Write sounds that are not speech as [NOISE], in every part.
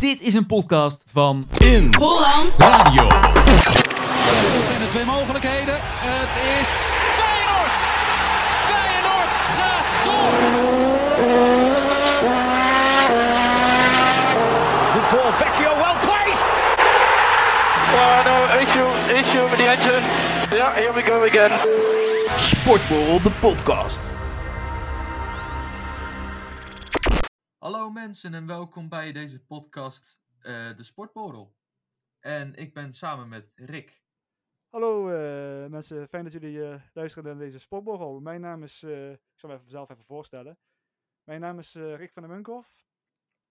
Dit is een podcast van In Holland Radio. Dat zijn de twee mogelijkheden. Het is Feyenoord. Feyenoord gaat door. Good ball, Vecchio, well placed. Oh no, issue, issue with the engine. Yeah, here we go again. Sportborrel, de podcast. Hallo mensen en welkom bij deze podcast eh, De Sportborrel. En ik ben samen met Rick. Hallo eh, mensen, fijn dat jullie eh, luisteren naar deze sportborrel. Mijn naam is, ik zal me even zelf even voorstellen. Mijn naam is Rick van der Munkhoff.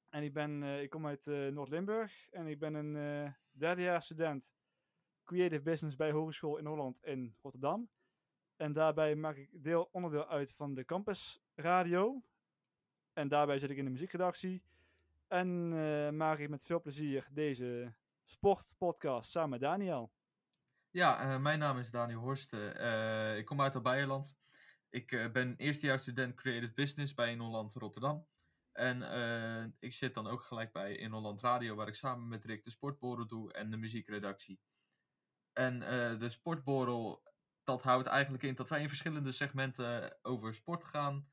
En ik, ben, ik kom uit Noord-Limburg. En ik ben een derdejaars student Creative Business bij Hogeschool in Holland in Rotterdam. En daarbij maak ik deel, onderdeel uit van de Campus Radio. En daarbij zit ik in de muziekredactie. En eh, maak ik met veel plezier deze sportpodcast samen met Daniel. Ja, eh, mijn naam is Daniel Horsten. Eh, ik kom uit Albeierland. Ik eh, ben eerstejaars student Creative Business bij In Holland Rotterdam. En ik zit dan ook gelijk bij In Holland Radio, waar ik samen met Rick de Sportborrel doe en de muziekredactie. En de Sportborrel, dat houdt eigenlijk in dat wij in verschillende segmenten over sport gaan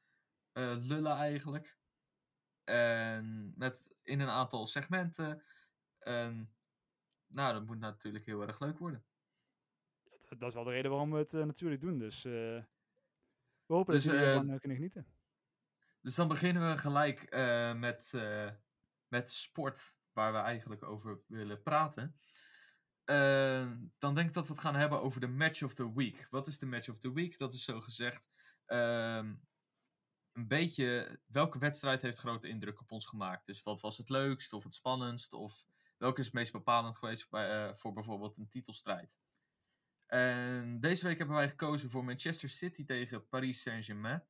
lullen eigenlijk. En met in een aantal segmenten. En nou, dat moet natuurlijk heel erg leuk worden. dat is wel de reden waarom we het eh, natuurlijk doen. Dus eh, we hopen Dus, dat jullie eh, ervan eh, kunnen genieten. Dus dan beginnen we gelijk eh, met, eh, met sport, waar we eigenlijk over willen praten. Eh, dan denk ik dat we het gaan hebben over de Match of the Week. Wat is de Match of the Week? Dat is zo gezegd ehm, een beetje welke wedstrijd heeft grote indruk op ons gemaakt. Dus wat was het leukst of het spannendst? Of welke is het meest bepalend geweest bij, eh, voor bijvoorbeeld een titelstrijd? En deze week hebben wij gekozen voor Manchester City tegen Paris Saint-Germain.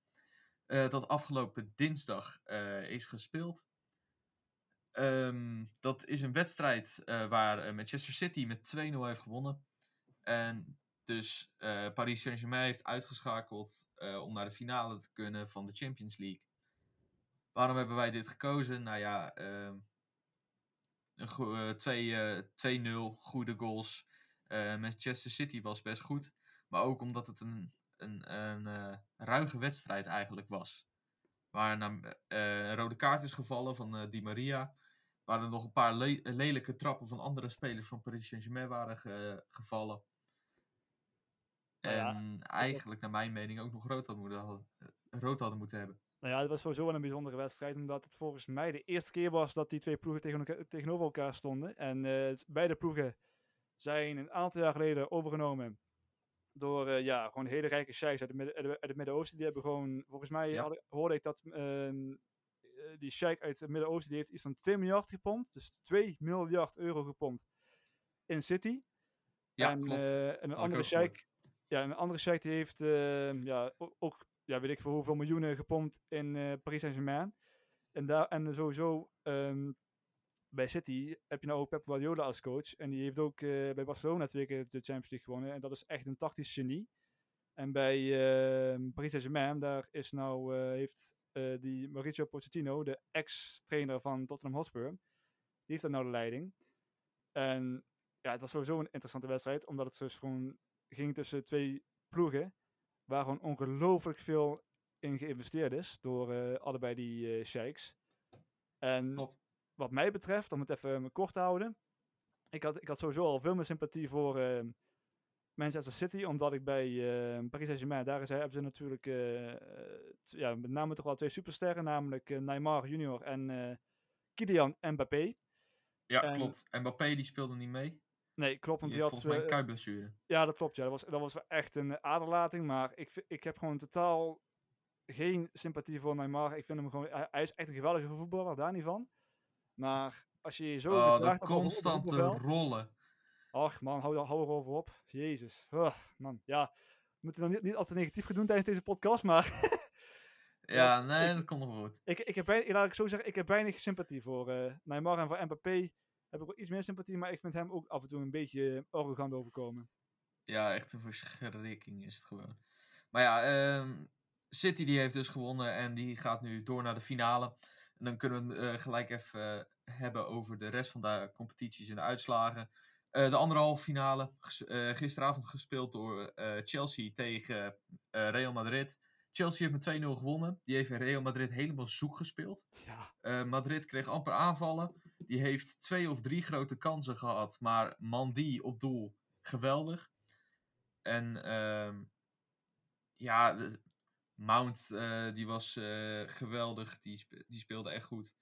eh, dat afgelopen dinsdag eh, is gespeeld. Ehm, dat is een wedstrijd waar Manchester City met 2-0 heeft gewonnen. En dus eh, Paris Saint-Germain heeft uitgeschakeld eh, om naar de finale te kunnen van de Champions League. Waarom hebben wij dit gekozen? Nou ja, ehm, een go- eh, 2-0, goede goals. Manchester City was best goed. Maar ook omdat het een, een, een ruige wedstrijd eigenlijk was. Waar een rode kaart is gevallen van Di Maria. Waar er nog een paar le- lelijke trappen van andere spelers van Paris Saint-Germain waren ge- gevallen. Nou ja, En eigenlijk, naar mijn mening, ook nog rood hadden, moeten, hadden- rood hadden moeten hebben. Nou ja, het was sowieso wel een bijzondere wedstrijd. Omdat het volgens mij de eerste keer was dat die twee ploegen tegen tegenover elkaar stonden. En eh, beide ploegen zijn een aantal jaar geleden overgenomen. Door eh, ja, gewoon hele rijke sheiks uit het, Midden-Oosten. Die hebben gewoon, volgens mij Ja. had ik- hoorde ik dat ehm, eh, die sheik uit het Midden-Oosten die heeft iets van 2 miljard gepompt. Dus 2 miljard euro gepompt in City. Ja, en, klopt. en een andere sheik, ja, een andere die heeft ehm, ja, ook, ja, weet ik voor hoeveel miljoenen gepompt in eh, Paris Saint-Germain. En, daar, en sowieso ehm, bij City heb je nou ook Pep Guardiola als coach. En die heeft ook eh, bij Barcelona twee keer de Champions League gewonnen. En dat is echt een tactisch genie. En bij ehm, Paris Saint-Germain, daar is nou, eh, heeft die Mauricio Pochettino, de ex-trainer van Tottenham Hotspur, die heeft daar nou de leiding. En ja, het was sowieso een interessante wedstrijd, omdat het dus gewoon ging tussen twee ploegen, waar gewoon ongelooflijk veel in geïnvesteerd is door eh, allebei die eh sheiks. En Klopt. wat mij betreft, om het even eh, kort te houden, ik had, ik had sowieso al veel meer sympathie voor eh, Manchester City, omdat ik bij eh, Paris Saint-Germain, daar is, hebben ze natuurlijk ja, met name toch wel twee supersterren, namelijk Neymar junior en Kylian Mbappé. Ja, en- klopt. Mbappé die speelde niet mee. Nee, klopt, want Die had... volgens mij een eh, kuitblessure. ja, dat klopt. Ja. Dat, was, dat was echt een eh, aderlating. Maar ik, ik heb gewoon totaal geen sympathie voor Neymar. Ik vind hem gewoon... Hij, hij is echt een geweldige voetballer, daar niet van. Maar als je je zo Oh, op een constante voetbalveld- rollen. Ach man, hou, hou erover op. Jezus. Man, ja. We moeten nog niet, niet al te negatief gaan doen tijdens deze podcast, maar... [LAUGHS] Ja, nee, ik- dat komt nog goed. ik, ik heb, weinig- laat ik zo zeggen, ik heb weinig sympathie voor eh Neymar. En voor Mbappé heb ik wel iets meer sympathie. Maar ik vind hem ook af en toe een beetje arrogant overkomen. Ja, echt een verschrikking is het gewoon. Maar ja, ehm, City die heeft dus gewonnen en die gaat nu door naar de finale. En dan kunnen we het eh, gelijk even eh, hebben over de rest van de competities en de uitslagen. Eh, de anderhalve finale, eh, gisteravond gespeeld door eh, Chelsea tegen eh, Real Madrid. Chelsea heeft met 2-0 gewonnen. Die heeft Real Madrid helemaal zoek gespeeld. Ja, Eh, Madrid kreeg amper aanvallen. Die heeft twee of drie grote kansen gehad. Maar Mandy op doel, geweldig. En ehm, ja, de- Mount eh, die was eh, geweldig. Die, spe- die speelde echt goed.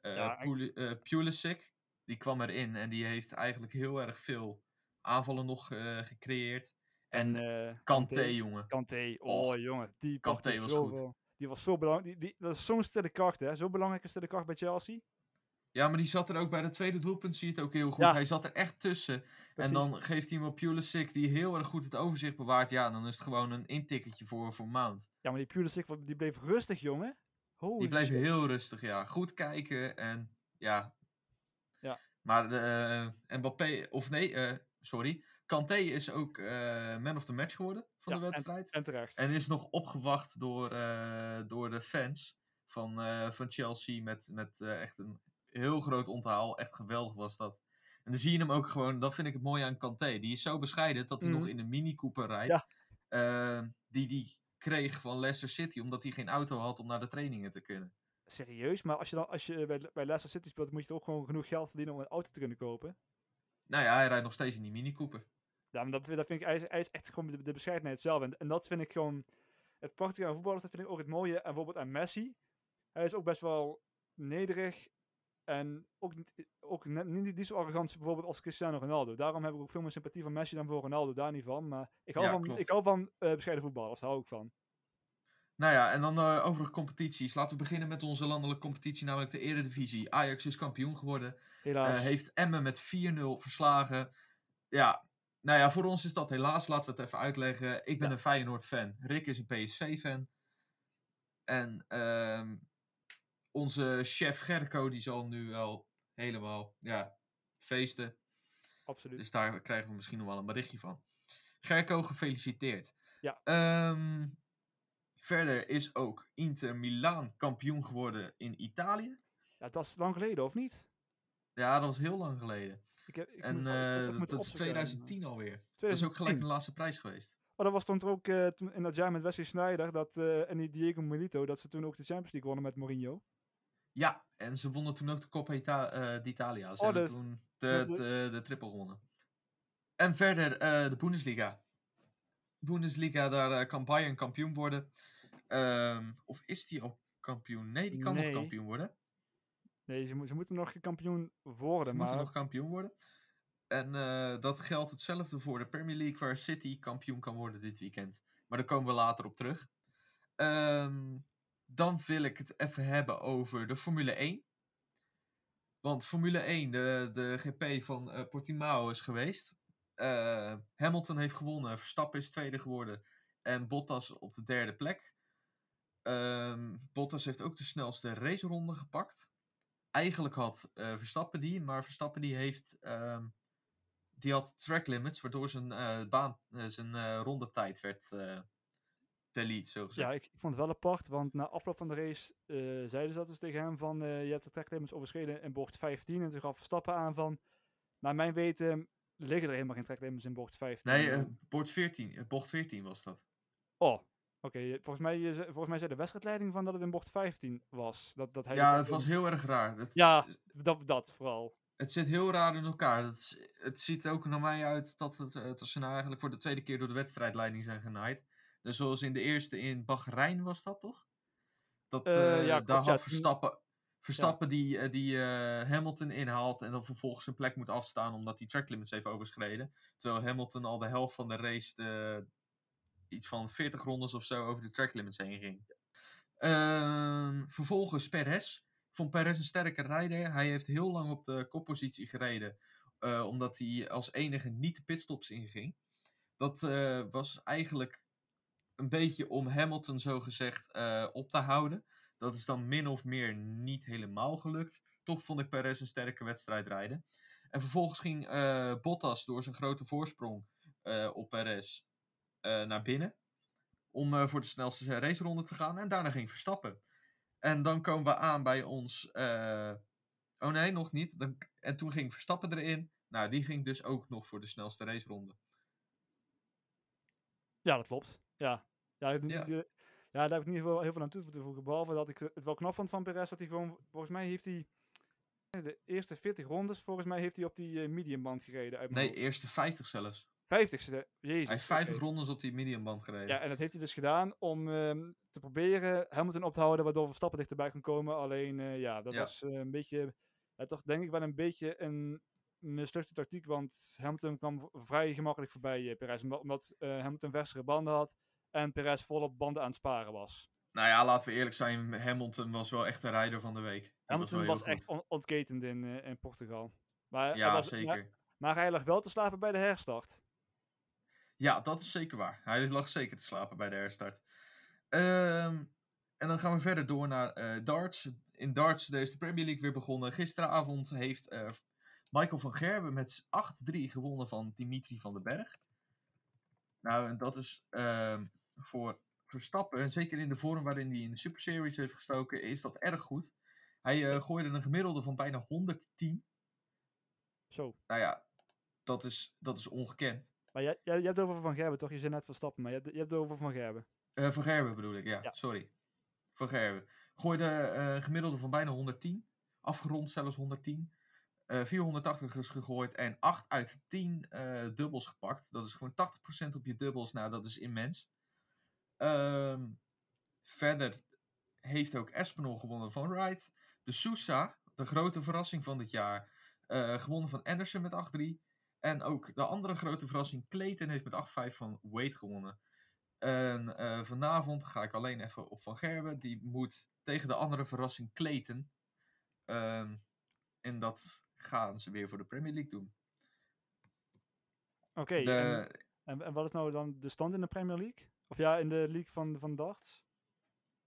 Ja, eh, Pulisic, die kwam erin. En die heeft eigenlijk heel erg veel aanvallen nog gecreëerd. En, en Kanté, jongen. Kanté, oh jongen, die Kanté was goed. Die was zo belangrijk. Die, die, dat is zo'n stille kracht, hè? Zo belangrijke stille kracht bij Chelsea. Ja, maar die zat er ook bij het tweede doelpunt, zie je het ook heel goed. Ja. Hij zat er echt tussen. Precies. En dan geeft hij hem op Pulisic, die heel erg goed het overzicht bewaart. Ja, dan is het gewoon een intikketje voor, voor Mount. Ja, maar die Pulisic, die bleef rustig, jongen. Holy Die bleef shit. heel rustig, ja. Goed kijken en ja. Ja. Maar de, eh, Mbappé, of nee, eh, sorry. Kanté is ook eh, man of the match geworden van Ja, de wedstrijd. En terecht. En is nog opgewacht door, door de fans van, van Chelsea met, met echt een heel groot onthaal. Echt geweldig was dat. En dan zie je hem ook gewoon, dat vind ik het mooie aan Kanté. Die is zo bescheiden dat hij nog in een Mini Cooper rijdt. Ja. eh, die die kreeg van Leicester City, omdat hij geen auto had om naar de trainingen te kunnen. Serieus, maar als je, dan, als je bij, bij Leicester City speelt, moet je toch ook gewoon genoeg geld verdienen om een auto te kunnen kopen. Nou ja, hij rijdt nog steeds in die Mini Cooper. Ja, maar dat, vind- dat vind ik, hij is, hij is echt gewoon de, de bescheidenheid zelf. En, en dat vind ik gewoon het prachtige aan voetballers. Dat vind ik ook het mooie aan bijvoorbeeld aan Messi. Hij is ook best wel nederig. En ook, niet, ook net, niet, niet zo arrogant bijvoorbeeld als Cristiano Ronaldo. Daarom heb ik ook veel meer sympathie van Messi dan voor Ronaldo. Daar niet van. Maar ik hou Ja, van, klopt. ik hou van eh, bescheiden voetballers. Daar hou ik van. Nou ja, en dan eh overige competities. Laten we beginnen met onze landelijke competitie, namelijk de Eredivisie. Ajax is kampioen geworden. Helaas. Eh, heeft Emmen met 4-0 verslagen. Ja, nou ja, voor ons is dat helaas. Laten we het even uitleggen. Ik ben Ja. een Feyenoord-fan. Rick is een PSV-fan. En ehm, onze chef Gerco, die zal nu wel helemaal ja, feesten. Absoluut. Dus daar krijgen we misschien nog wel een berichtje van. Gerco, gefeliciteerd. Ja. Ehm, verder is ook Inter Milaan kampioen geworden in Italië. Ja, dat is lang geleden, of niet? Ja, dat was heel lang geleden. Ik heb, ik En eh, dat is opzoeken. 2010 alweer. Dat is ook gelijk 2010. de laatste prijs geweest. Oh, dat was toen ook eh, toen- in dat jaar met Wesley Sneijder dat, eh, en die Diego Milito, dat ze toen ook de Champions League wonnen met Mourinho. Ja, en ze wonnen toen ook de Coppa Ita eh, d'Italia. Ze Oh, hebben dus- toen de, de- de, triple gewonnen. En verder eh, de Bundesliga. Bundesliga, daar eh, kan Bayern kampioen worden. Ehm, of is die al kampioen? Nee, die kan Nee. nog kampioen worden. Nee, ze, mo- ze moeten nog kampioen worden, Ze maar... moeten nog kampioen worden. En dat geldt hetzelfde voor de Premier League, waar City kampioen kan worden dit weekend. Maar daar komen we later op terug. Ehm, dan wil ik het even hebben over de Formule 1. Want Formule 1, de, de GP van eh, Portimao is geweest. Eh, Hamilton heeft gewonnen, Verstappen is tweede geworden en Bottas op de derde plek. Ehm, Bottas heeft ook de snelste raceronde gepakt. Eigenlijk had eh, Verstappen die, maar Verstappen die heeft ehm, die had track limits, waardoor zijn baan, zijn rondetijd werd zo gezegd. Ja, ik, ik vond het wel apart, want na afloop van de race eh, zeiden ze dat dus tegen hem van, eh, je hebt de tracklimits overschreden in bocht 15. En toen gaf Verstappen aan van, naar mijn weten liggen er helemaal geen tracklimits in bocht 15. nee, eh, bocht 14, eh, bocht 14 was dat. Oh, oké. volgens, mij, volgens mij zei de wedstrijdleiding van dat het in bocht 15 was. Dat, dat hij Ja, het was heel erg raar. Het, Ja, dat, dat vooral. het zit heel raar in elkaar. Het, het ziet ook naar mij uit dat, het, dat ze nou eigenlijk voor de tweede keer door de wedstrijdleiding zijn genaaid. Dus zoals in de eerste in Bahrein was dat toch? Dat, Eh, eh, ja, daar had Verstappen, Verstappen die, eh, die Hamilton inhaalt en dan vervolgens zijn plek moet afstaan omdat hij track limits heeft overschreden. Terwijl Hamilton al de helft van de race de, iets van 40 rondes of zo over de track limits heen ging. Ehm, vervolgens Perez. Ik vond Perez een sterke rijder. Hij heeft heel lang op de koppositie gereden. omdat hij als enige niet de pitstops inging. Dat was eigenlijk een beetje om Hamilton zogezegd eh op te houden. Dat is dan min of meer niet helemaal gelukt. Toch vond ik Perez een sterke wedstrijd rijden. En vervolgens ging eh, Bottas door zijn grote voorsprong eh, op Perez naar binnen. Om voor de snelste raceronde te gaan. En daarna ging Verstappen. En dan komen we aan bij ons. oh nee, nog niet. Dan, en toen ging Verstappen erin. Nou, die ging dus ook nog voor de snelste raceronde. Ja, dat klopt. Ja, ja, Ja. ja daar heb ik niet heel veel, heel veel aan toe te voegen. Behalve dat ik het wel knap vond van Perez dat hij gewoon, volgens mij heeft hij de eerste 40 rondes, volgens mij heeft hij op die eh, mediumband gereden. Uit Nee, hoofd. eerste 50 zelfs. 50ste, jezus. Hij heeft 50 oké. rondes op die mediumband gereden. Ja, en dat heeft hij dus gedaan om ehm, te proberen Hamilton op te houden, waardoor Verstappen dichterbij kan komen. Alleen, eh, ja, dat Ja. was eh, een beetje, toch denk ik wel een beetje een mislukte tactiek, want Hamilton kwam vrij gemakkelijk voorbij Perez, omdat, omdat Hamilton versere banden had en Perez volop banden aan het sparen was. Nou ja, laten we eerlijk zijn. Hamilton was wel echt de rijder van de week. Hamilton was, echt on- ontketend in, eh, in Portugal. Maar, hij Ja, was, zeker. Maar, maar hij lag wel te slapen bij de herstart. Ja, dat is zeker waar. Hij lag zeker te slapen bij de herstart. Ehm, en dan gaan we verder door naar eh, darts. In darts is de Premier League weer begonnen. Gisteravond heeft eh, Michael van Gerben met 8-3 gewonnen van Dimitri van den Berg. Nou, en dat is ehm, voor Verstappen, en zeker in de vorm waarin hij in de Super Series heeft gestoken, is dat erg goed. Hij eh, gooide een gemiddelde van bijna 110. Zo. Nou ja, dat is, dat is ongekend. Maar jij, jij, jij hebt het over Van Gerben, toch? Je zei net Verstappen, maar je hebt, je hebt het over Van Gerben. Eh, van Gerben bedoel ik, ja, Ja. sorry. Van Gerben. Gooide eh, een gemiddelde van bijna 110. Afgerond zelfs 110. eh 480 is gegooid en 8 uit 10 eh, dubbels gepakt. Dat is gewoon 80% op je dubbels. Nou, dat is immens. Ehm, verder heeft ook Espinol gewonnen van Wright. De Sousa, de grote verrassing van dit jaar, eh, gewonnen van Anderson met 8-3. En ook de andere grote verrassing, Clayton, heeft met 8-5 van Wade gewonnen. En eh, vanavond ga ik alleen even op Van Gerben. Die moet tegen de andere verrassing Clayton. Ehm, en dat gaan ze weer voor de Premier League doen. Oké, en, en wat is nou dan de stand in de Premier League? Of ja, in de league van, van darts?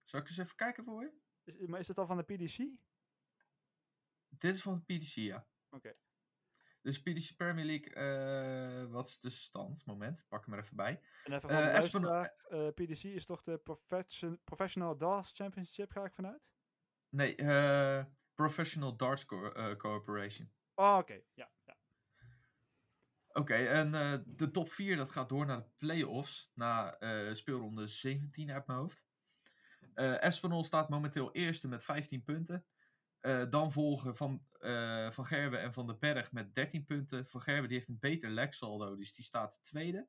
Zal ik eens even kijken voor je? Is, maar is het al van de PDC? Dit is van de PDC, ja. Oké. Dus PDC Premier League, eh, wat is de stand? Moment, pak hem er even bij. En even Eh, de luisteraar, eh, PDC is toch de Profession, Professional Darts Championship, ga ik vanuit? Nee, Professional Darts Co- Corporation. Oh, oké. Ja. Oké, en eh, de top 4 dat gaat door naar de play-offs. Na eh, speelronde 17 uit mijn hoofd. Espinol staat momenteel eerste met 15 punten. Dan volgen Van, van Gerwen en Van den Berg met 13 punten. Van Gerwen die heeft een beter legsaldo, dus die staat tweede.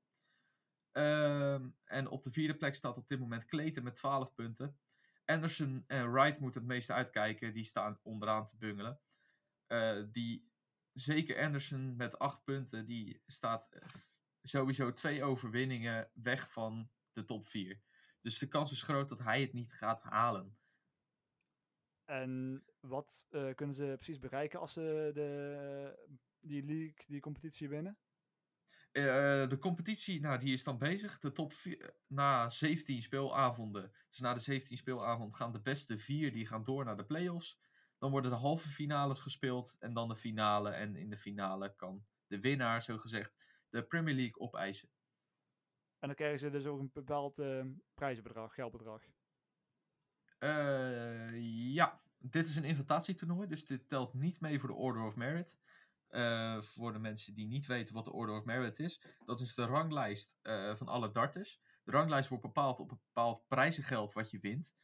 Ehm, en op de vierde plek staat op dit moment Clayton met 12 punten. Anderson en Wright moeten het meeste uitkijken. Die staan onderaan te bungelen. Die, zeker Anderson met 8 punten. Die staat eh, sowieso twee overwinningen weg van de top 4. Dus de kans is groot dat hij het niet gaat halen. En wat eh, kunnen ze precies bereiken als ze de, die league, die competitie winnen? Eh, de competitie, nou, die is dan bezig. De top 4, na 17 speelavonden, dus na de 17 speelavond gaan de beste vier die gaan door naar de play-offs. Dan worden de halve finales gespeeld en dan de finale. En in de finale kan de winnaar, zogezegd, de Premier League opeisen. En dan krijgen ze dus ook een bepaald eh, prijzenbedrag, geldbedrag. Eh, ja, dit is een invitatietoernooi, dus dit telt niet mee voor de Order of Merit. Eh, voor de mensen die niet weten wat de Order of Merit is, dat is de ranglijst van alle darters. De ranglijst wordt bepaald op een bepaald prijzengeld wat je wint.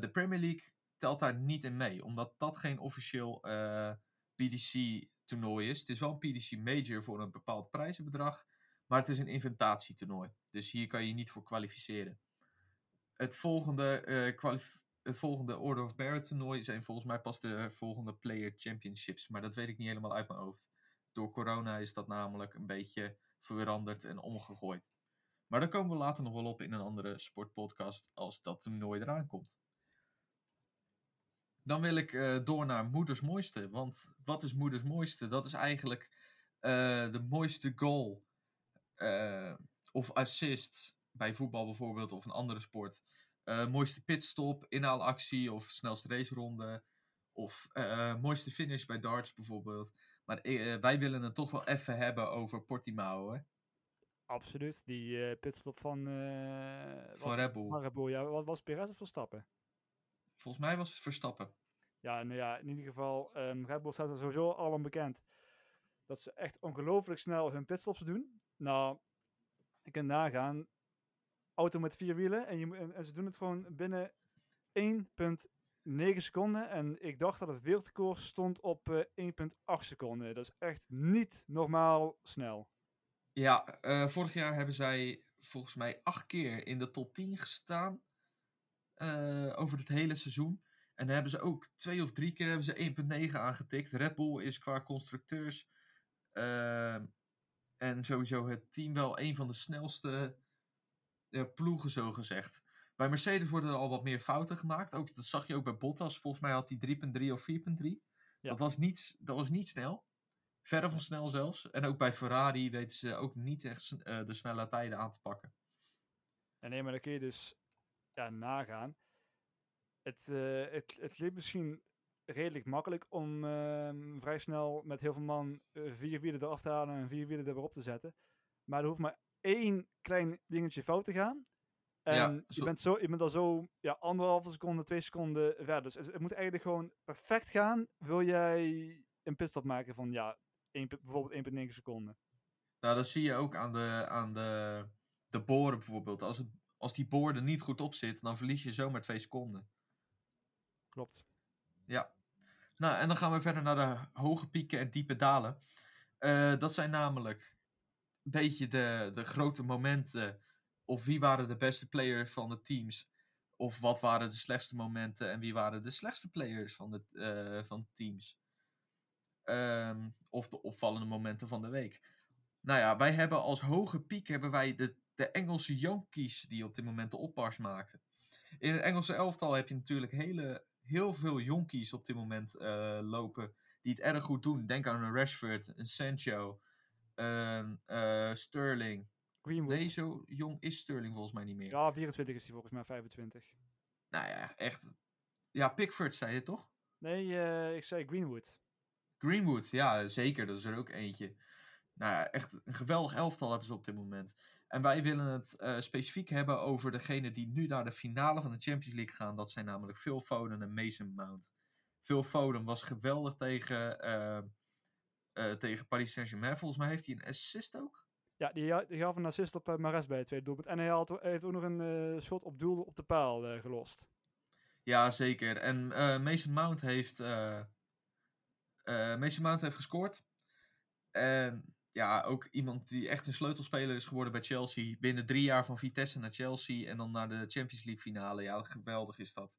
De Premier League telt daar niet in mee, omdat dat geen officieel eh, PDC-toernooi is. Het is wel een PDC Major voor een bepaald prijzenbedrag, maar het is een inventatietoernooi. Dus hier kan je niet voor kwalificeren. Het volgende, eh, kwalif- het volgende Order of Merit toernooi zijn volgens mij pas de volgende Player Championships. Maar dat weet ik niet helemaal uit mijn hoofd. Door corona is dat namelijk een beetje veranderd en omgegooid. Maar daar komen we later nog wel op in een andere sportpodcast als dat toernooi eraan komt. Dan wil ik eh, door naar Moeders Mooiste. Want wat is Moeders Mooiste? Dat is eigenlijk eh, de mooiste goal eh, of assist bij voetbal bijvoorbeeld of een andere sport. Mooiste pitstop, inhaalactie of snelste raceronde. Of mooiste finish bij darts bijvoorbeeld. Maar wij willen het toch wel even hebben over Portimao. Hè? Absoluut. Die pitstop van, Van was- Red Bull. Van Red Bull, ja. Wat was Perez of Verstappen? Volgens mij was het Verstappen. Ja, nou ja, in ieder geval, ehm Red Bull staat er sowieso al om bekend dat ze echt ongelooflijk snel hun pitstops doen. Nou, je kunt nagaan, auto met vier wielen en, je, en, en ze doen het gewoon binnen 1,9 seconden. En ik dacht dat het wereldrecord stond op eh 1,8 seconden. Dat is echt niet normaal snel. Ja, eh, vorig jaar hebben zij volgens mij acht keer in de top 10 gestaan. Eh, over het hele seizoen. En dan hebben ze ook twee of drie keer hebben ze 1.9 aangetikt. Red Bull is qua constructeurs eh, en sowieso het team wel een van de snelste eh, ploegen, zo gezegd. Bij Mercedes worden er al wat meer fouten gemaakt. Ook, dat zag je ook bij Bottas. Volgens mij had hij 3.3 of 4.3. Ja. Dat, was niet, dat was niet snel. Verre van snel zelfs. En ook bij Ferrari weten ze ook niet echt de snelle tijden aan te pakken. En nee, maar dan kun je dus ja, nagaan. Het, eh, het, het liep misschien redelijk makkelijk om ehm, vrij snel met heel veel man eh, vier wielen eraf te halen en vier wielen er weer op te zetten. Maar er hoeft maar één klein dingetje fout te gaan. En Ja, je, bent zo, je bent al zo ja, anderhalve seconde, twee seconden verder. Dus het, het moet eigenlijk gewoon perfect gaan. Wil jij een pitstop maken van ja, één, pu- bijvoorbeeld 1,9 seconden. Nou, dat zie je ook aan de, aan de, de boren bijvoorbeeld. Als, het, als die boor er niet goed op zit, dan verlies je zomaar twee seconden. Klopt. Ja. Nou, en dan gaan we verder naar de hoge pieken en diepe dalen. Eh, dat zijn namelijk een beetje de, de grote momenten. Of wie waren de beste players van de teams. Of wat waren de slechtste momenten en wie waren de slechtste players van de, eh, van de teams. Ehm, of de opvallende momenten van de week. Nou ja, wij hebben als hoge piek hebben wij de, de Engelse Yankees die op dit moment de opmars maakten. In het Engelse elftal heb je natuurlijk hele, heel veel jonkies op dit moment eh, lopen die het erg goed doen. Denk aan een Rashford, een Sancho, een eh, Sterling. Greenwood. Nee, zo jong is Sterling volgens mij niet meer. Ja, 24 is hij volgens mij, 25. Nou ja, echt. Ja, Pickford zei je toch? Nee, eh, ik zei Greenwood. Greenwood, ja, zeker. Dat is er ook eentje. Nou ja, echt een geweldig elftal hebben ze op dit moment. En wij willen het eh, specifiek hebben over degene die nu naar de finale van de Champions League gaan. Dat zijn namelijk Phil Foden en Mason Mount. Phil Foden was geweldig tegen, eh, eh, tegen Paris Saint-Germain. Volgens mij heeft hij een assist ook. Ja, die, die gaf een assist op Mares bij het tweede doelpunt. En hij, had, heeft ook nog een shot op doel op de paal gelost. Ja, zeker. En Mason Mount heeft, Mason Mount heeft gescoord. En ja, ook iemand die echt een sleutelspeler is geworden bij Chelsea. Binnen drie jaar van Vitesse naar Chelsea en dan naar de Champions League finale. Ja, geweldig is dat.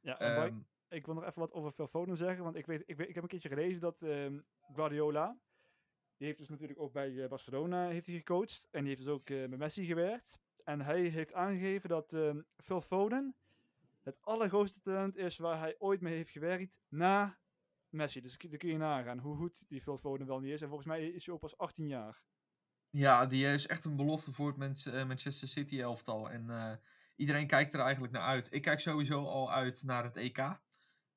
Ja, Boy, Ehm, ik wil nog even wat over Phil Foden zeggen. Want ik, weet, ik, weet, ik heb een keertje gelezen dat ehm, Guardiola... Die heeft dus natuurlijk ook bij eh, Barcelona heeft hij gecoacht. En die heeft dus ook eh, met Messi gewerkt. En hij heeft aangegeven dat ehm, Phil Foden het allergrootste talent is waar hij ooit mee heeft gewerkt na Messi. Dus dan kun je nagaan hoe goed die Phil wel niet is. En volgens mij is hij ook pas 18 jaar. ja, die is echt een belofte voor het eh, Manchester City elftal. En eh, iedereen kijkt er eigenlijk naar uit. Ik kijk sowieso al uit naar het EK.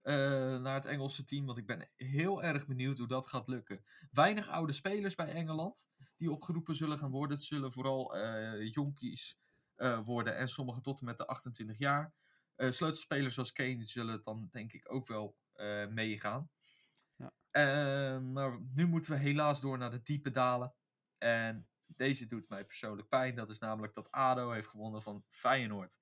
eh, naar het Engelse team, want ik ben heel erg benieuwd hoe dat gaat lukken. Weinig oude spelers bij Engeland die opgeroepen zullen gaan worden. Het zullen vooral jonkies worden en sommigen tot en met de 28 jaar. Sleutelspelers zoals Kane zullen dan denk ik ook wel meegaan. Ja. Eh, maar nu moeten we helaas door naar de diepe dalen. En deze doet mij persoonlijk pijn. Dat is namelijk dat ADO heeft gewonnen van Feyenoord.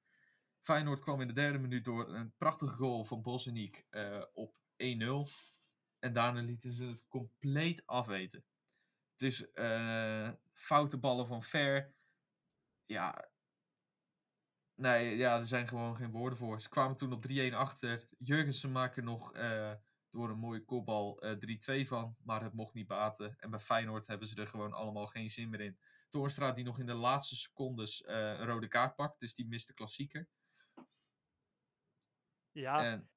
Feyenoord kwam in de derde minuut door een prachtige goal van Bosniek eh op 1-0. En daarna lieten ze het compleet afweten. Het is eh, foute ballen van Ver. Ja. Nee, ja, er zijn gewoon geen woorden voor. Ze kwamen toen op 3-1 achter. Jurgensen maakte nog eh, door een mooie kopbal eh 3-2 van. Maar het mocht niet baten. En bij Feyenoord hebben ze er gewoon allemaal geen zin meer in. Toornstra die nog in de laatste secondes eh, een rode kaart pakt. Dus die mist de klassieker. Ja, En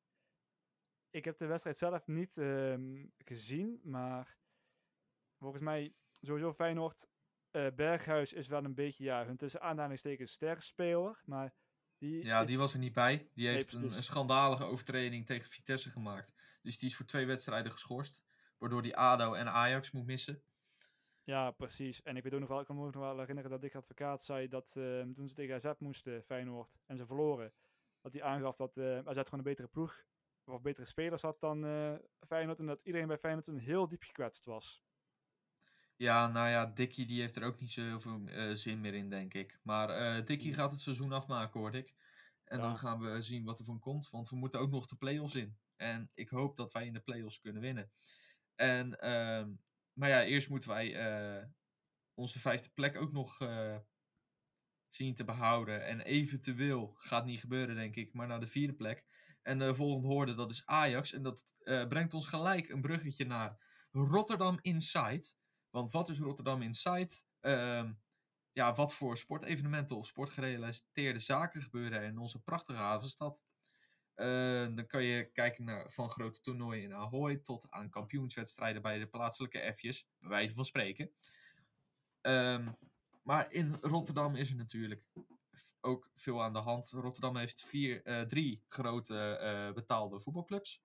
ik heb de wedstrijd zelf niet ehm, gezien, maar volgens mij sowieso Feyenoord. eh Berghuis is wel een beetje, ja, hun tussen aanhalingstekens sterspeler, maar die Ja, is- die was er niet bij. Die heeft een, een schandalige overtreding tegen Vitesse gemaakt. Dus die is voor twee wedstrijden geschorst. Waardoor die ADO en Ajax moet missen. Ja, precies. En ik weet ook nog wel, ik kan me ook nog wel herinneren dat Dick Advocaat zei dat ehm, toen ze tegen AZ moesten, Feyenoord, en ze verloren, dat hij aangaf dat uh, AZ gewoon een betere ploeg of betere spelers had dan uh, Feyenoord. En dat iedereen bij Feyenoord toen heel diep gekwetst was. Ja, nou ja, Dickie die heeft er ook niet zoveel uh, zin meer in, denk ik. Maar uh, Dickie gaat het seizoen afmaken, hoorde ik. En ja. dan gaan we zien wat er van komt. Want we moeten ook nog de play-offs in. En ik hoop dat wij in de play-offs kunnen winnen. En, uh, maar ja, eerst moeten wij uh, onze vijfde plek ook nog uh, zien te behouden. En eventueel, gaat niet gebeuren denk ik, maar naar de vierde plek. En de volgende hoorde, dat is Ajax. En dat brengt ons gelijk een bruggetje naar Rotterdam Inside. Want wat is Rotterdam Inside? Uh, ja, wat voor sportevenementen of sportgerelateerde zaken gebeuren in onze prachtige havenstad? Uh, dan kan je kijken naar van grote toernooien in Ahoy tot aan kampioenswedstrijden bij de plaatselijke F'jes, bij wijze van spreken. Um, maar in Rotterdam is er natuurlijk ook veel aan de hand. Rotterdam heeft vier, uh, drie grote uh, betaalde voetbalclubs.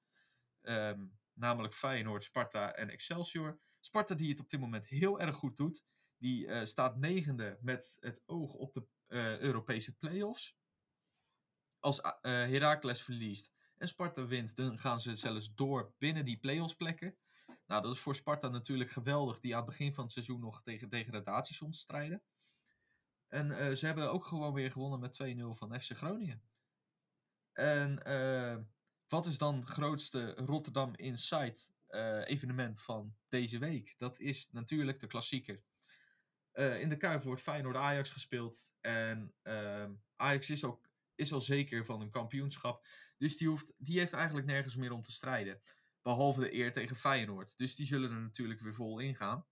Um, namelijk Feyenoord, Sparta en Excelsior. Sparta die het op dit moment heel erg goed doet. Die staat negende met het oog op de Europese play-offs. Als uh, Heracles verliest en Sparta wint, dan gaan ze zelfs door binnen die play-offs plekken. Nou, dat is voor Sparta natuurlijk geweldig, die aan het begin van het seizoen nog tegen degradatie stond strijden. En ze hebben ook gewoon weer gewonnen met 2-0 van FC Groningen. En wat is dan het grootste Rotterdam Insight uh, evenement van deze week. Dat is natuurlijk de klassieker. In de Kuip wordt Feyenoord-Ajax gespeeld. En uh, Ajax is, ook, is al zeker van een kampioenschap. Dus die, hoeft, die heeft eigenlijk nergens meer om te strijden. Behalve de eer tegen Feyenoord. Dus die zullen er natuurlijk weer vol in gaan.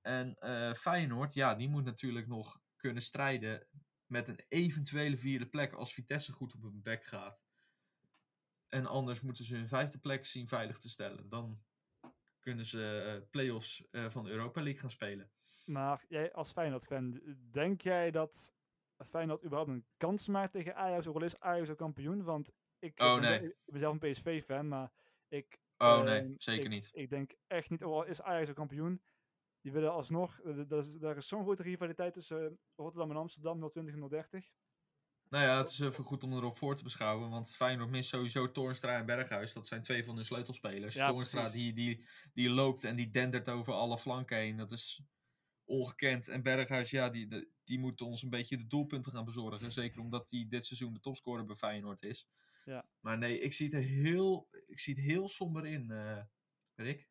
En uh, Feyenoord, ja, die moet natuurlijk nog kunnen strijden met een eventuele vierde plek als Vitesse goed op hun bek gaat. En anders moeten ze hun vijfde plek zien veilig te stellen. Dan kunnen ze uh, play-offs uh, van de Europa League gaan spelen. Maar jij als Feyenoord-fan, denk jij dat Feyenoord überhaupt een kans maakt tegen Ajax? Ook al is Ajax een kampioen? Want ik, oh, ben, nee. zelf, ik ben zelf een PSV-fan, maar ik... Oh nee, uh, zeker ik, niet. Ik denk echt niet, ook al is Ajax een kampioen, die willen alsnog... Er is, er is zo'n grote rivaliteit tussen Rotterdam en Amsterdam, 020 en 030. Nou ja, het is even goed om erop voor te beschouwen. Want Feyenoord mist sowieso Toornstra en Berghuis. Dat zijn twee van hun sleutelspelers. Ja, Toornstra die, die, die loopt en die dendert over alle flanken heen. Dat is ongekend. En Berghuis, ja, die, die, moet ons een beetje de doelpunten gaan bezorgen. Zeker omdat hij dit seizoen de topscorer bij Feyenoord is. Ja. Maar nee, ik zie het er heel, ik zie het heel somber in, uh, Rick.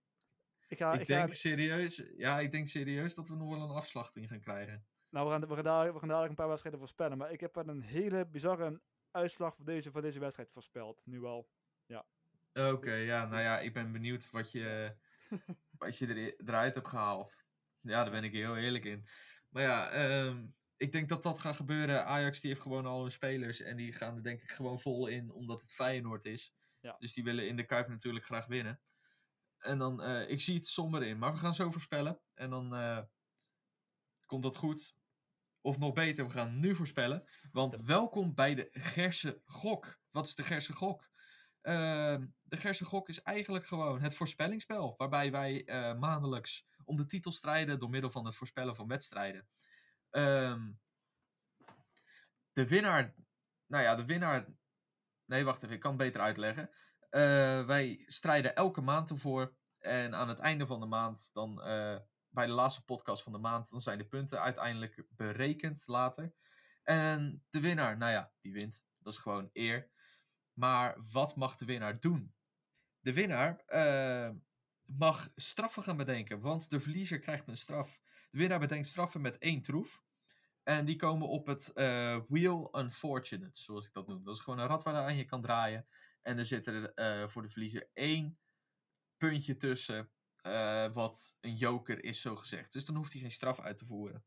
Ik, ga, ik, ik denk ga... serieus, ja, ik denk serieus dat we nog wel een afslachting gaan krijgen. Nou, we gaan, we, gaan daar, we gaan daar een paar wedstrijden voorspellen. Maar ik heb een hele bizarre uitslag voor deze, voor deze wedstrijd voorspeld. Nu al. Ja. Oké, okay, ja. Nou ja, ik ben benieuwd wat je, [LAUGHS] wat je er, eruit hebt gehaald. Ja, daar ben ik heel eerlijk in. Maar ja, um, ik denk dat dat gaat gebeuren. Ajax die heeft gewoon al hun spelers. En die gaan er denk ik gewoon vol in, omdat het Feyenoord is. Ja. Dus die willen in de Kuip natuurlijk graag winnen. En dan, uh, ik zie het somber in. Maar we gaan zo voorspellen. En dan uh, komt dat goed. Of nog beter, we gaan nu voorspellen. Want welkom bij de Gerse Gok. Wat is de Gerse Gok? Uh, de Gerse Gok is eigenlijk gewoon het voorspellingsspel. Waarbij wij uh, maandelijks om de titel strijden door middel van het voorspellen van wedstrijden. Um, de winnaar. Nou ja, de winnaar. Nee, wacht even, ik kan het beter uitleggen. Uh, wij strijden elke maand ervoor. En aan het einde van de maand dan bij de laatste podcast van de maand, dan zijn de punten uiteindelijk berekend later. En de winnaar, nou ja, die wint. Dat is gewoon eer. Maar wat mag de winnaar doen? De winnaar uh, mag straffen gaan bedenken, want de verliezer krijgt een straf. De winnaar bedenkt straffen met één troef. En die komen op het uh, Wheel Unfortunate, zoals ik dat noem. Dat is gewoon een rad waar je aan je kan draaien. En er zit er uh, voor de verliezer één puntje tussen uh, wat een joker is, zo gezegd. Dus dan hoeft hij geen straf uit te voeren.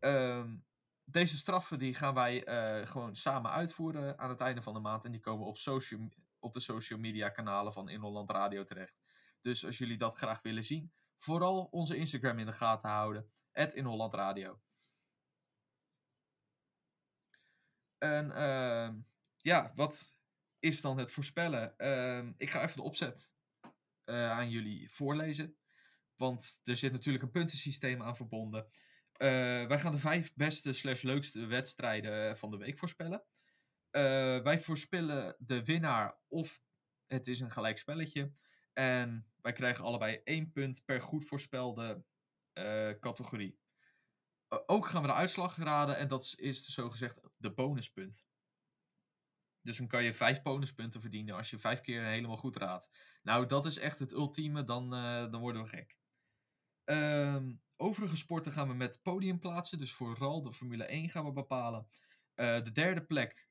Um, deze straffen die gaan wij gewoon samen uitvoeren aan het einde van de maand. En die komen op, social, op de social media kanalen van In Holland Radio terecht. Dus als jullie dat graag willen zien, vooral onze Instagram in de gaten houden. In Holland Radio. En uh, ja, wat is dan het voorspellen? Uh, ik ga even de opzet uh, aan jullie voorlezen. Want er zit natuurlijk een puntensysteem aan verbonden. Uh, wij gaan de vijf beste slash leukste wedstrijden van de week voorspellen. Eh, wij voorspellen de winnaar of het is een gelijk spelletje. En wij krijgen allebei één punt per goed voorspelde eh, categorie. Ook gaan we de uitslag raden en dat is, zogezegd de bonuspunt. Dus dan kan je vijf bonuspunten verdienen als je vijf keer helemaal goed raadt. Nou, dat is echt het ultieme, dan, eh, dan worden we gek. Ehm, overige sporten gaan we met podium plaatsen. Dus vooral de Formule 1 gaan we bepalen. Eh, de derde plek,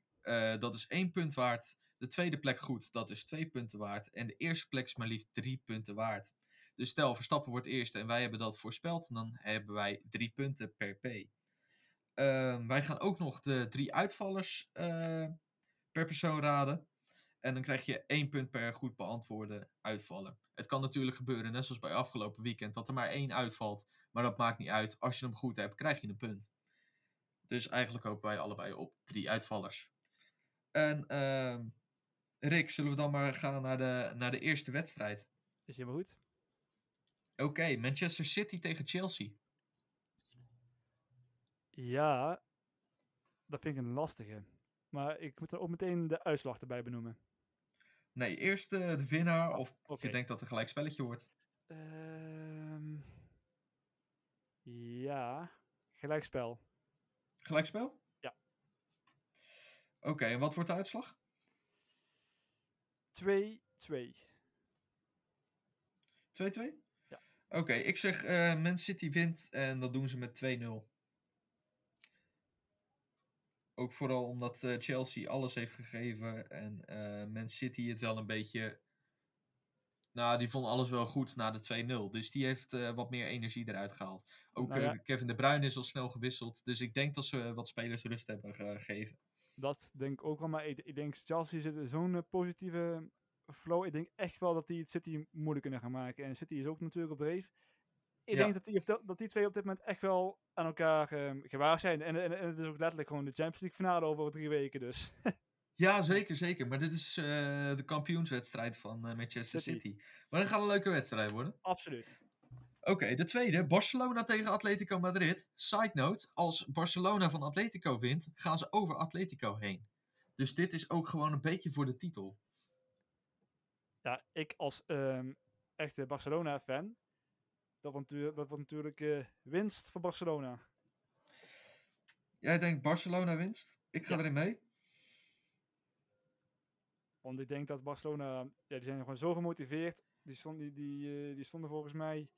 dat is één punt waard. De tweede plek goed, dat is twee punten waard. En de eerste plek is maar liefst drie punten waard. Dus stel, Verstappen wordt eerste en wij hebben dat voorspeld. Dan hebben wij drie punten per P. Ehm, wij gaan ook nog de drie uitvallers eh, per persoon raden. En dan krijg je één punt per goed beantwoorde uitvallen. Het kan natuurlijk gebeuren, net zoals bij afgelopen weekend, dat er maar één uitvalt. Maar dat maakt niet uit. Als je hem goed hebt, krijg je een punt. Dus eigenlijk hopen wij allebei op drie uitvallers. En ehm, Rick, zullen we dan maar gaan naar de, naar de eerste wedstrijd? Is helemaal goed? Oké, Manchester City tegen Chelsea. Ja, dat vind ik een lastige. Maar ik moet er ook meteen de uitslag erbij benoemen. Nee, eerst de winnaar of Oké. je denkt dat het een gelijk spelletje wordt. Ehm, ja, gelijkspel. Gelijkspel? Ja. Oké, en wat wordt de uitslag? 2-2. 2-2? Ja. Oké, ik zeg eh Man City wint en dat doen ze met 2-0. Ook vooral omdat eh, Chelsea alles heeft gegeven en eh, Man City het wel een beetje... Nou, die vond alles wel goed na de 2-0. Dus die heeft wat meer energie eruit gehaald. Ook Nou ja. Kevin De Bruyne is al snel gewisseld. Dus ik denk dat ze wat spelers rust hebben gegeven. Dat denk ik ook wel, maar ik, ik denk Chelsea zit in zo'n eh, positieve flow. Ik denk echt wel dat die het City moeilijk kunnen gaan maken. En City is ook natuurlijk op dreef. Ik Ja. denk dat die, op dat die twee op dit moment echt wel aan elkaar ehm, gewaar zijn. En, en, en het is ook letterlijk gewoon de Champions League finale over drie weken. Dus [LAUGHS] Ja, zeker, zeker. Maar dit is eh, de kampioenswedstrijd van eh, Manchester City. City. Maar dat gaat een leuke wedstrijd worden. absoluut. Oké, de tweede. Barcelona tegen Atletico Madrid. Side note, als Barcelona van Atletico wint, gaan ze over Atletico heen. Dus dit is ook gewoon een beetje voor de titel. Ja, ik als ehm, echte Barcelona-fan. Dat wordt natuurlijk, dat wordt natuurlijk eh, winst voor Barcelona. Jij denkt Barcelona winst? Ik ga Ja. erin mee. Want ik denk dat Barcelona, ja, die zijn gewoon zo gemotiveerd. Die, stond, die, die, eh, die stonden volgens mij,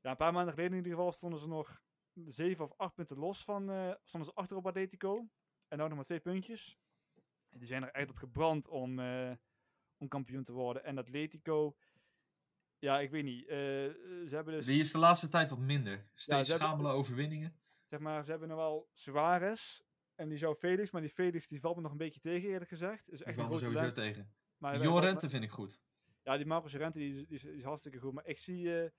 ja, een paar maanden geleden in ieder geval, stonden ze nog zeven of acht punten los van, eh, stonden ze achter op Atletico. En nou nog maar twee puntjes. Die zijn er echt op gebrand om, eh, om kampioen te worden. En Atletico, ja, ik weet niet. eh, ze hebben dus, Die is de laatste tijd wat minder. Steeds hebben- schamele overwinningen. zeg maar, ze hebben nog wel Suarez. En die zou Felix, maar die Felix die valt me nog een beetje tegen eerlijk gezegd. Is Die echt een valt me sowieso tegen. Maar Jorente vind ik goed. Ja, die Marcos Llorente die, is- die, is, die is hartstikke goed. Maar ik zie,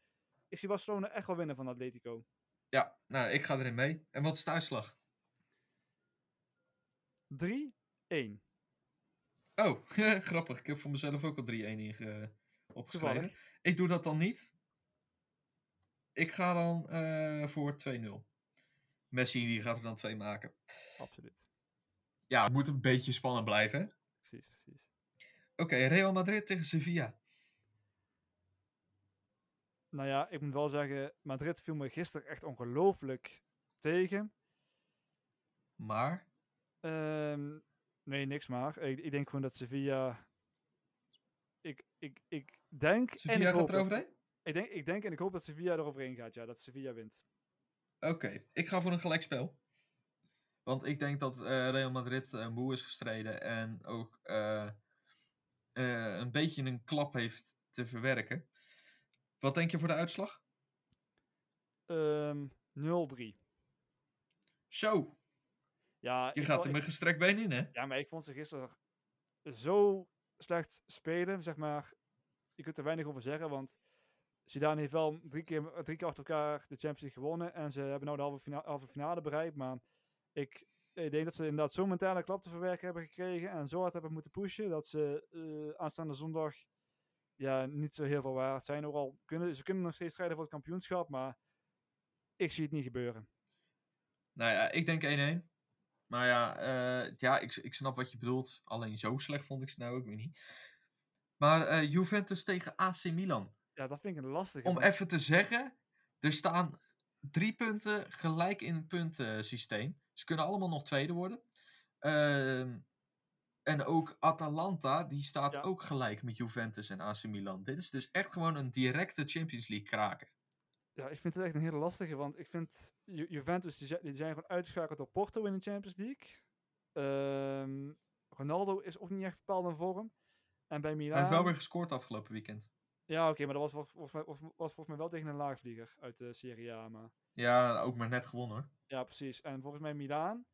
ik zie Barcelona echt wel winnen van Atletico. Ja, nou, ik ga erin mee. En wat is de uitslag? 3-1. Oh, [LAUGHS] grappig. Ik heb voor mezelf ook al 3-1 inge- opgeschreven. Toevallig. Ik doe dat dan niet. Ik ga dan eh, voor 2-0. Messi die gaat er dan twee maken. Absoluut. Ja, het moet een beetje spannend blijven. hè? Precies, precies. Oké, Real Madrid tegen Sevilla. Nou ja, ik moet wel zeggen, Madrid viel me gisteren echt ongelooflijk tegen. Maar, Ehm, nee, niks maar. Ik, ik denk gewoon dat Sevilla... Ik, ik, ik denk... en Sevilla gaat hoop er dat- overheen? Ik denk, ik denk en ik hoop dat Sevilla eroverheen gaat. Ja, dat Sevilla wint. Oké, ik ga voor een gelijkspel. Want ik denk dat eh, Real Madrid eh, moe is gestreden en ook eh, een beetje een klap heeft te verwerken. Wat denk je voor de uitslag? Ehm 0-3. Zo, Ja, je gaat vond- er met gestrekt been in, hè? Ja, maar ik vond ze gisteren zo slecht spelen, zeg maar. Je kunt er weinig over zeggen, want Zidane heeft wel drie keer, drie keer achter elkaar de Champions League gewonnen. En ze hebben nou de halve, fina halve finale bereikt. Maar ik, ik denk dat ze inderdaad zo'n mentale klap te verwerken hebben gekregen. En zo hard hebben moeten pushen, dat ze eh, aanstaande zondag ja, niet zo heel veel waard zijn. Ook al kunnen ze kunnen nog steeds strijden voor het kampioenschap, maar ik zie het niet gebeuren. Nou ja, ik denk 1-1. Maar ja, eh, ja ik, ik snap wat je bedoelt. Alleen zo slecht vond ik ze nou ook weer niet. Maar eh, Juventus tegen AC Milan. Ja, dat vind ik een lastige. Om even te zeggen, er staan drie punten gelijk in het puntensysteem. Ze kunnen allemaal nog tweede worden. Ehm, en ook Atalanta, die staat Ja. ook gelijk met Juventus en AC Milan. Dit is dus echt gewoon een directe Champions League kraker. Ja, ik vind het echt een hele lastige, want ik vind Ju- Juventus, die zijn, die zijn gewoon uitgeschakeld door Porto in de Champions League. Ehm, Ronaldo is ook niet echt bepaald in vorm. En bij Milan... Hij heeft wel weer gescoord afgelopen weekend. Ja, oké, maar dat was, vol- volgens mij, was, was volgens mij wel tegen een laagvlieger uit de Serie A. Maar... Ja, ook maar net gewonnen hoor. Ja, precies. En volgens mij Milaan,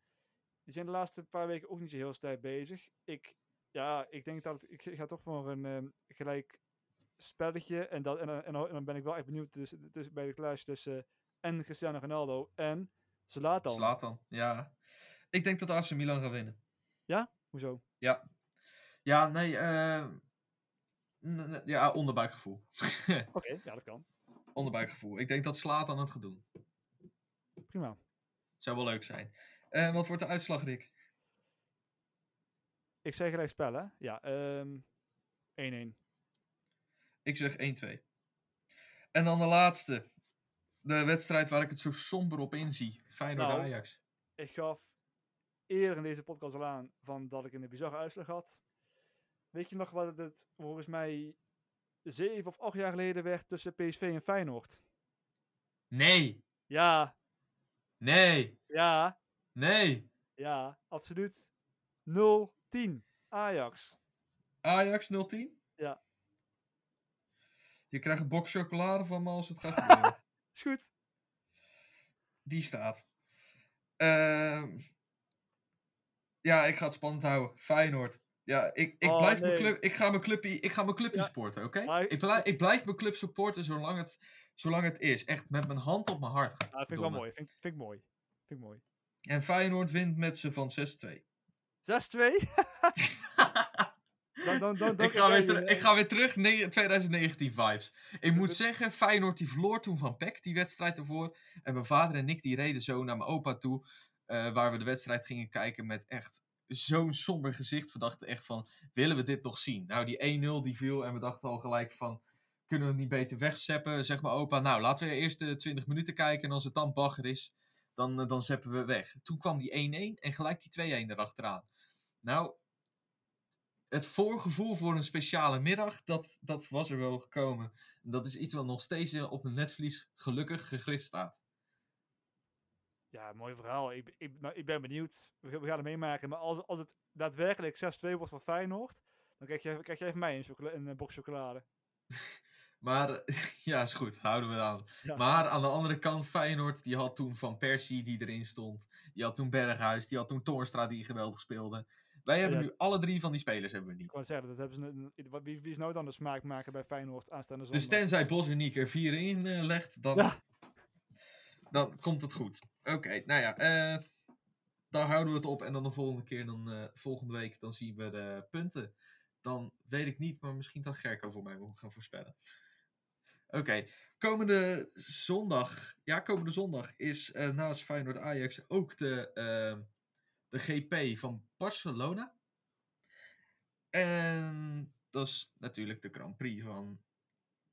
die zijn de laatste paar weken ook niet zo heel sterk bezig. Ik, ja, ik denk dat ik ga toch voor een ehm, gelijk spelletje. En, dat, en, dan- en, dan- en dan ben ik wel echt benieuwd tussen, tussen, bij de clash tussen en Cristiano Ronaldo en Zlatan. Zlatan, ja. Ik denk dat AC Milan gaat winnen. Hoezo? Ja. Ja, nee, eh, ja, onderbuikgevoel. [LAUGHS] Oké, ja, dat kan. onderbuikgevoel. Ik denk dat Zlatan het gaat doen. Prima. Zou wel leuk zijn. Eh, wat wordt de uitslag, Rick? Ik zeg gelijk spellen. Ja, ehm 1-1. Ik zeg 1-2. En dan de laatste. De wedstrijd waar ik het zo somber op inzie. Feyenoord Nou. Ajax. Ik gaf eerder in deze podcast al aan van dat ik een bizarre uitslag had. Weet je nog wat het volgens mij zeven of acht jaar geleden werd tussen PSV en Feyenoord? Nee, Ja, nee, ja, nee. ja, absoluut. 0-10 Ajax. Ajax 010? Ja. Je krijgt een box chocolade van me als het gaat gebeuren. [LAUGHS] Is goed. Die staat. Ehm, ja, ik ga het spannend houden. Feyenoord. Ja, ik, ik, Oh, blijf mijn club, ik ga mijn clubje, ik ga mijn clubje Ja. supporten, oké? Ik, blijf, ik blijf mijn club supporten zolang het, zolang het is. Echt met mijn hand op mijn hart. Ja, dat vind ik wel mooi. Vind, vind ik mooi. Vind ik mooi. 6-2. En Feyenoord wint met ze van 6-2. [LAUGHS] dan, dan, dan, dan ik, ga weer jij, teru- eh, ik ga weer terug, ne- 2019 vibes. Ik moet zeggen, Feyenoord die verloor toen van PEC, die wedstrijd ervoor. En mijn vader en ik die reden zo naar mijn opa toe, eh, waar we de wedstrijd gingen kijken met echt zo'n somber gezicht. We dachten echt van, willen we dit nog zien? Nou, die 1-0 die viel en we dachten al gelijk van, kunnen we het niet beter wegzeppen? Zeg maar opa, nou laten we eerst de 20 minuten kijken en als het dan bagger is, dan, eh, dan zeppen we weg. Toen kwam die 1-1 en gelijk die 2-1 erachteraan. Nou, het voorgevoel voor een speciale middag, dat, dat was er wel gekomen. En dat is iets wat nog steeds eh, op een netvlies gelukkig gegrift staat. Ja, mooi verhaal. Ik, ik, nou, ik ben benieuwd. We, gaan- we gaan het meemaken. Maar als, als het daadwerkelijk 6-2 wordt voor Feyenoord, dan krijg je, krijg je even mij een, een eh, box chocolade. [LAUGHS] Maar [LAUGHS] ja, is goed, houden we aan. Ja. Maar aan de andere kant, Feyenoord, die had toen Van Persie die erin stond. Die had toen Berghuis, die had toen Toornstra die geweldig speelde. Wij hebben Ja. nu alle drie van die spelers hebben we Ik niet. wou zeggen, dat hebben ze wie, wie is nou dan de smaakmaker bij Feyenoord aanstaande zondag? Dus tenzij Bosniek er vier in eh, legt, dan, dan komt het goed. Oké, nou ja, eh, daar houden we het op. En dan de volgende keer, dan, eh, volgende week, dan zien we de punten. Dan weet ik niet, maar misschien kan Gerko voor mij moet gaan voorspellen. Oké, komende zondag, ja, komende zondag is eh, naast Feyenoord Ajax ook de, eh, de GP van Barcelona. En dat is natuurlijk de Grand Prix van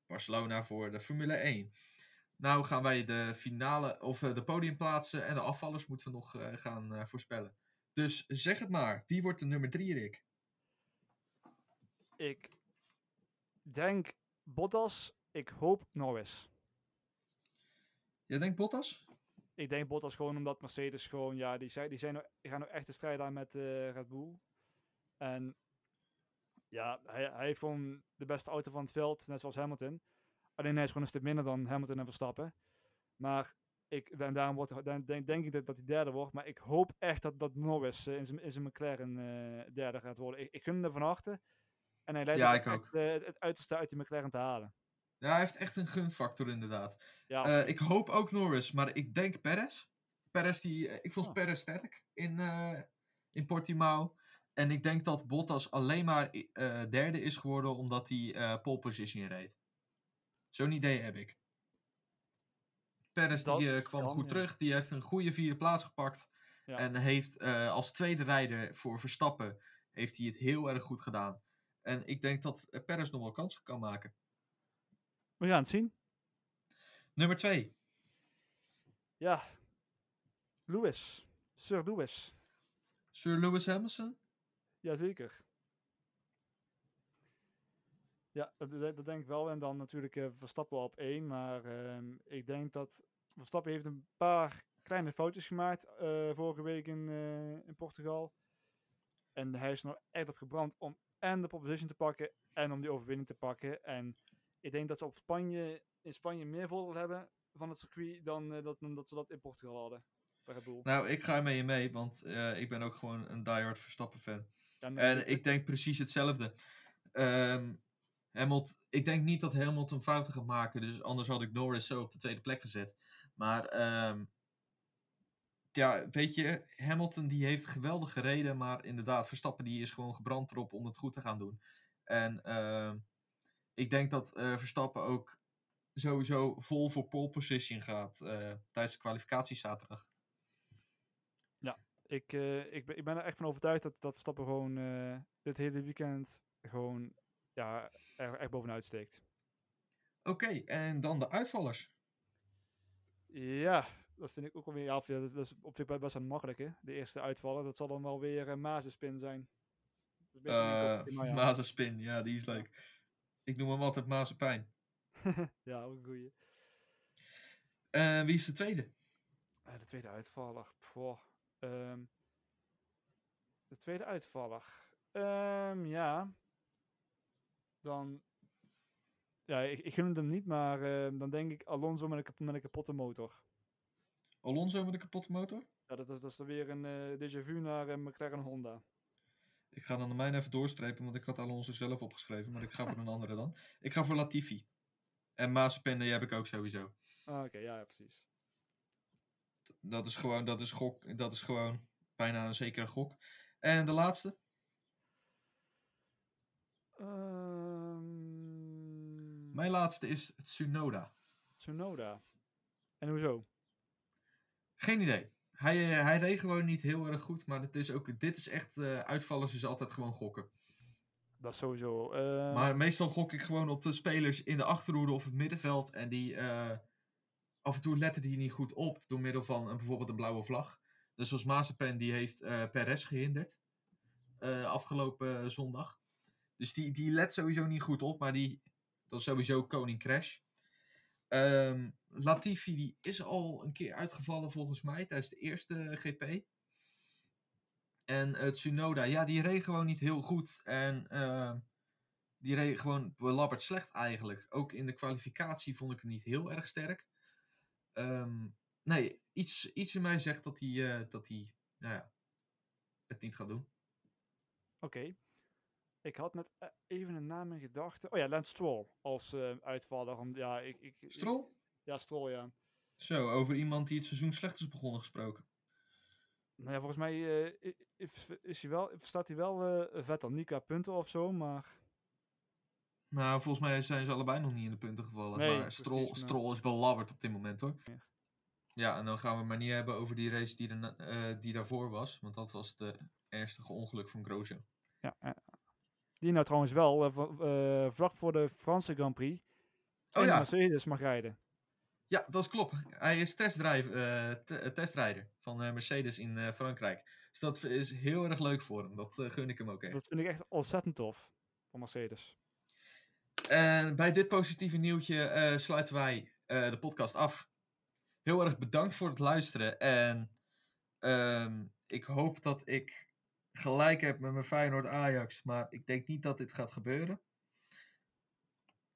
Barcelona voor de Formule 1. Nou gaan wij de finale, of eh, de podiumplaatsen en de afvallers moeten we nog eh, gaan voorspellen. Dus zeg het maar, wie wordt de nummer 3, Rick? Ik denk Bottas. Ik hoop Norris. Jij denkt Bottas? Ik denk Bottas gewoon omdat Mercedes gewoon, ja, die, zijn, die, zijn nou, die gaan nou echt de strijd aan met eh, Red Bull. En ja, hij, hij heeft gewoon de beste auto van het veld, net zoals Hamilton. Alleen hij is gewoon een stuk minder dan Hamilton en Verstappen. Maar ik, en daarom wordt, dan denk, denk ik dat, dat hij derde wordt. Maar ik hoop echt dat, dat Norris eh, in zijn in zijn McLaren eh, derde gaat worden. Ik, ik gun hem er van harte. En hij leidt Ja, het, het uiterste uit die McLaren te halen. Ja, hij heeft echt een gunfactor inderdaad. Ja, Eh, ik hoop ook Norris, maar ik denk Perez. Perez die, eh, ik vond Oh. Perez sterk in, eh, in Portimao. En ik denk dat Bottas alleen maar derde is geworden omdat hij pole position reed. Zo'n idee heb ik. Perez Dat die kwam kan, goed ja. terug, die heeft een goede vierde plaats gepakt. Ja. En heeft als tweede rijder voor Verstappen heeft hij het heel erg goed gedaan. En ik denk dat Perez nog wel kansen kan maken. We gaan het zien. Nummer 2. Ja. Lewis. Sir Lewis. Sir Lewis Hamilton. Jazeker. Ja, dat, dat, denk ik wel. En dan natuurlijk eh, Verstappen op één. Maar ehm, ik denk dat Verstappen heeft een paar kleine foutjes gemaakt eh, vorige week in, eh, in Portugal. En hij is er nog echt op gebrand om en de pole position te pakken en om die overwinning te pakken. En ik denk dat ze op Spanje, in Spanje meer voordeel hebben van het circuit dan, eh, dat, ze dat in Portugal hadden. Nou, ik ga met je mee, want eh, ik ben ook gewoon een diehard Verstappen fan. En ik- ik denk precies hetzelfde. Ehm Hamilton, ik denk niet dat Hamilton fouten gaat maken, dus anders had ik Norris zo op de tweede plek gezet. Maar ehm, ja, weet je, Hamilton die heeft geweldig gereden, maar inderdaad, Verstappen die is gewoon gebrand erop om het goed te gaan doen. En ehm, ik denk dat eh, Verstappen ook sowieso vol voor pole position gaat eh, tijdens de kwalificatie zaterdag. Ik, eh, ik, ben, ik ben er echt van overtuigd dat, dat Verstappen gewoon dit hele weekend gewoon ja, er echt bovenuit steekt. Oké, en dan de uitvallers. Ja, dat vind ik ook wel weer. Ja, ja, dat, dat is op zich best wel makkelijk, hè? De eerste uitvallen. Dat zal dan wel weer uh, Mazenspin zijn. Een kop- maar ja. Mazenspin, ja, die is leuk. Ik noem hem altijd Mazenpijn. [LAUGHS] ja, ook een goeie. Eh wie is de tweede? Eh, de tweede uitvaller. Ehm, de tweede uitvaller. Ehm, ja. Dan. Ja, ik, ik gun hem niet, maar ehm, dan denk ik Alonso met een, kap- met een kapotte motor. Alonso met een kapotte motor? Ja, dat, is- dat is dan weer een eh déjà vu naar McLaren Honda. Ik ga dan de mijne even doorstrepen, want ik had Alonso zelf opgeschreven, maar ik ga voor [LAUGHS] een andere dan. Ik ga voor Latifi. En Mazepin, die heb ik ook sowieso. Ah, oké, ja, ja, precies. Dat is gewoon, dat is gok, dat is gewoon bijna een zekere gok. En de laatste? Ehm Mijn laatste is Tsunoda. Tsunoda. En hoezo? Geen idee. Hij, eh, hij reed gewoon niet heel erg goed, maar het is ook, dit is echt, eh, uitvallers is altijd gewoon gokken. Dat is sowieso. eh, Maar meestal gok ik gewoon op de spelers in de achterhoede of het middenveld. En die af en toe letten die niet goed op door middel van een, bijvoorbeeld een blauwe vlag. Dus zoals Mazepin, die heeft eh Perez gehinderd eh, afgelopen zondag. Dus die, die let sowieso niet goed op, maar die, dat is sowieso koning Crash. Ehm, Latifi die is al een keer uitgevallen volgens mij tijdens de eerste GP. En eh, Tsunoda, ja, die reed gewoon niet heel goed. En eh, die reed gewoon belabberd slecht eigenlijk. Ook in de kwalificatie vond ik hem niet heel erg sterk. Ehm, nee, iets, iets in mij zegt dat hij, eh, dat hij nou ja, het niet gaat doen. Oké. Ik had net eh, even een naam in gedachten. Oh ja, Lance Stroll als eh, uitvaller. Om, ja, ik, ik, Stroll? Ja, Stroll, ja. Zo, over iemand die het seizoen slecht is begonnen gesproken. Nou ja, volgens mij eh, is, is hij wel, staat hij wel vet aan qua punten of zo, maar... Nou, volgens mij zijn ze allebei nog niet in de punten gevallen. Nee, maar Stroll, is belabberd op dit moment hoor. Ja. Ja, en dan gaan we het maar niet hebben over die race die, er, die daarvoor was. Want dat was het ernstige ongeluk van Grosjean. Ja, ja. Die nou trouwens wel eh, eh, vlak voor de Franse Grand Prix Oh in ja. Mercedes mag rijden. Ja, dat is klopt. Hij is eh, te- testrijder van Mercedes in Frankrijk. Dus dat is heel erg leuk voor hem. Dat gun ik hem ook echt. Dat vind ik echt ontzettend tof van Mercedes. En bij dit positieve nieuwtje sluiten wij de podcast af. Heel erg bedankt voor het luisteren. En ehm, ik hoop dat ik gelijk heb met mijn Feyenoord Ajax. Maar ik denk niet dat dit gaat gebeuren.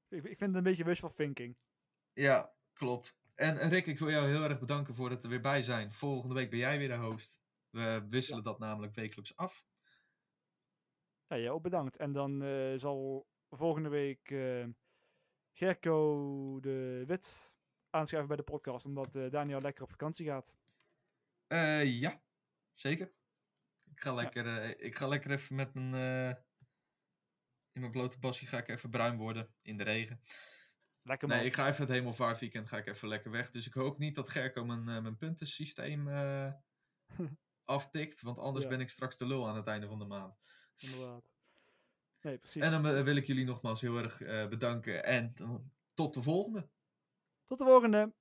Ik, vind het een beetje wishful thinking. Ja, klopt. En Rick, ik wil jou heel erg bedanken voor het er weer bij zijn. Volgende week ben jij weer de host. We wisselen dat namelijk wekelijks af. Ja, jij ook bedankt. En dan eh, zal volgende week eh, Gerco de Wit aanschuiven bij de podcast, omdat eh, Daniel lekker op vakantie gaat. Ja, zeker. Ik ga lekker, eh, ik ga lekker even met mijn. eh, in mijn blote bassie ga ik even bruin worden in de regen. Lekker man. Nee, ik ga even het hemelvaartweekend ga ik even lekker weg. Dus ik hoop niet dat Gerco mijn, eh, mijn puntensysteem [LAUGHS] aftikt, want anders Ja. ben ik straks de lul aan het einde van de maand. Inderdaad. Nee, precies. En dan wil ik jullie nogmaals heel erg bedanken en tot de volgende. Tot de volgende.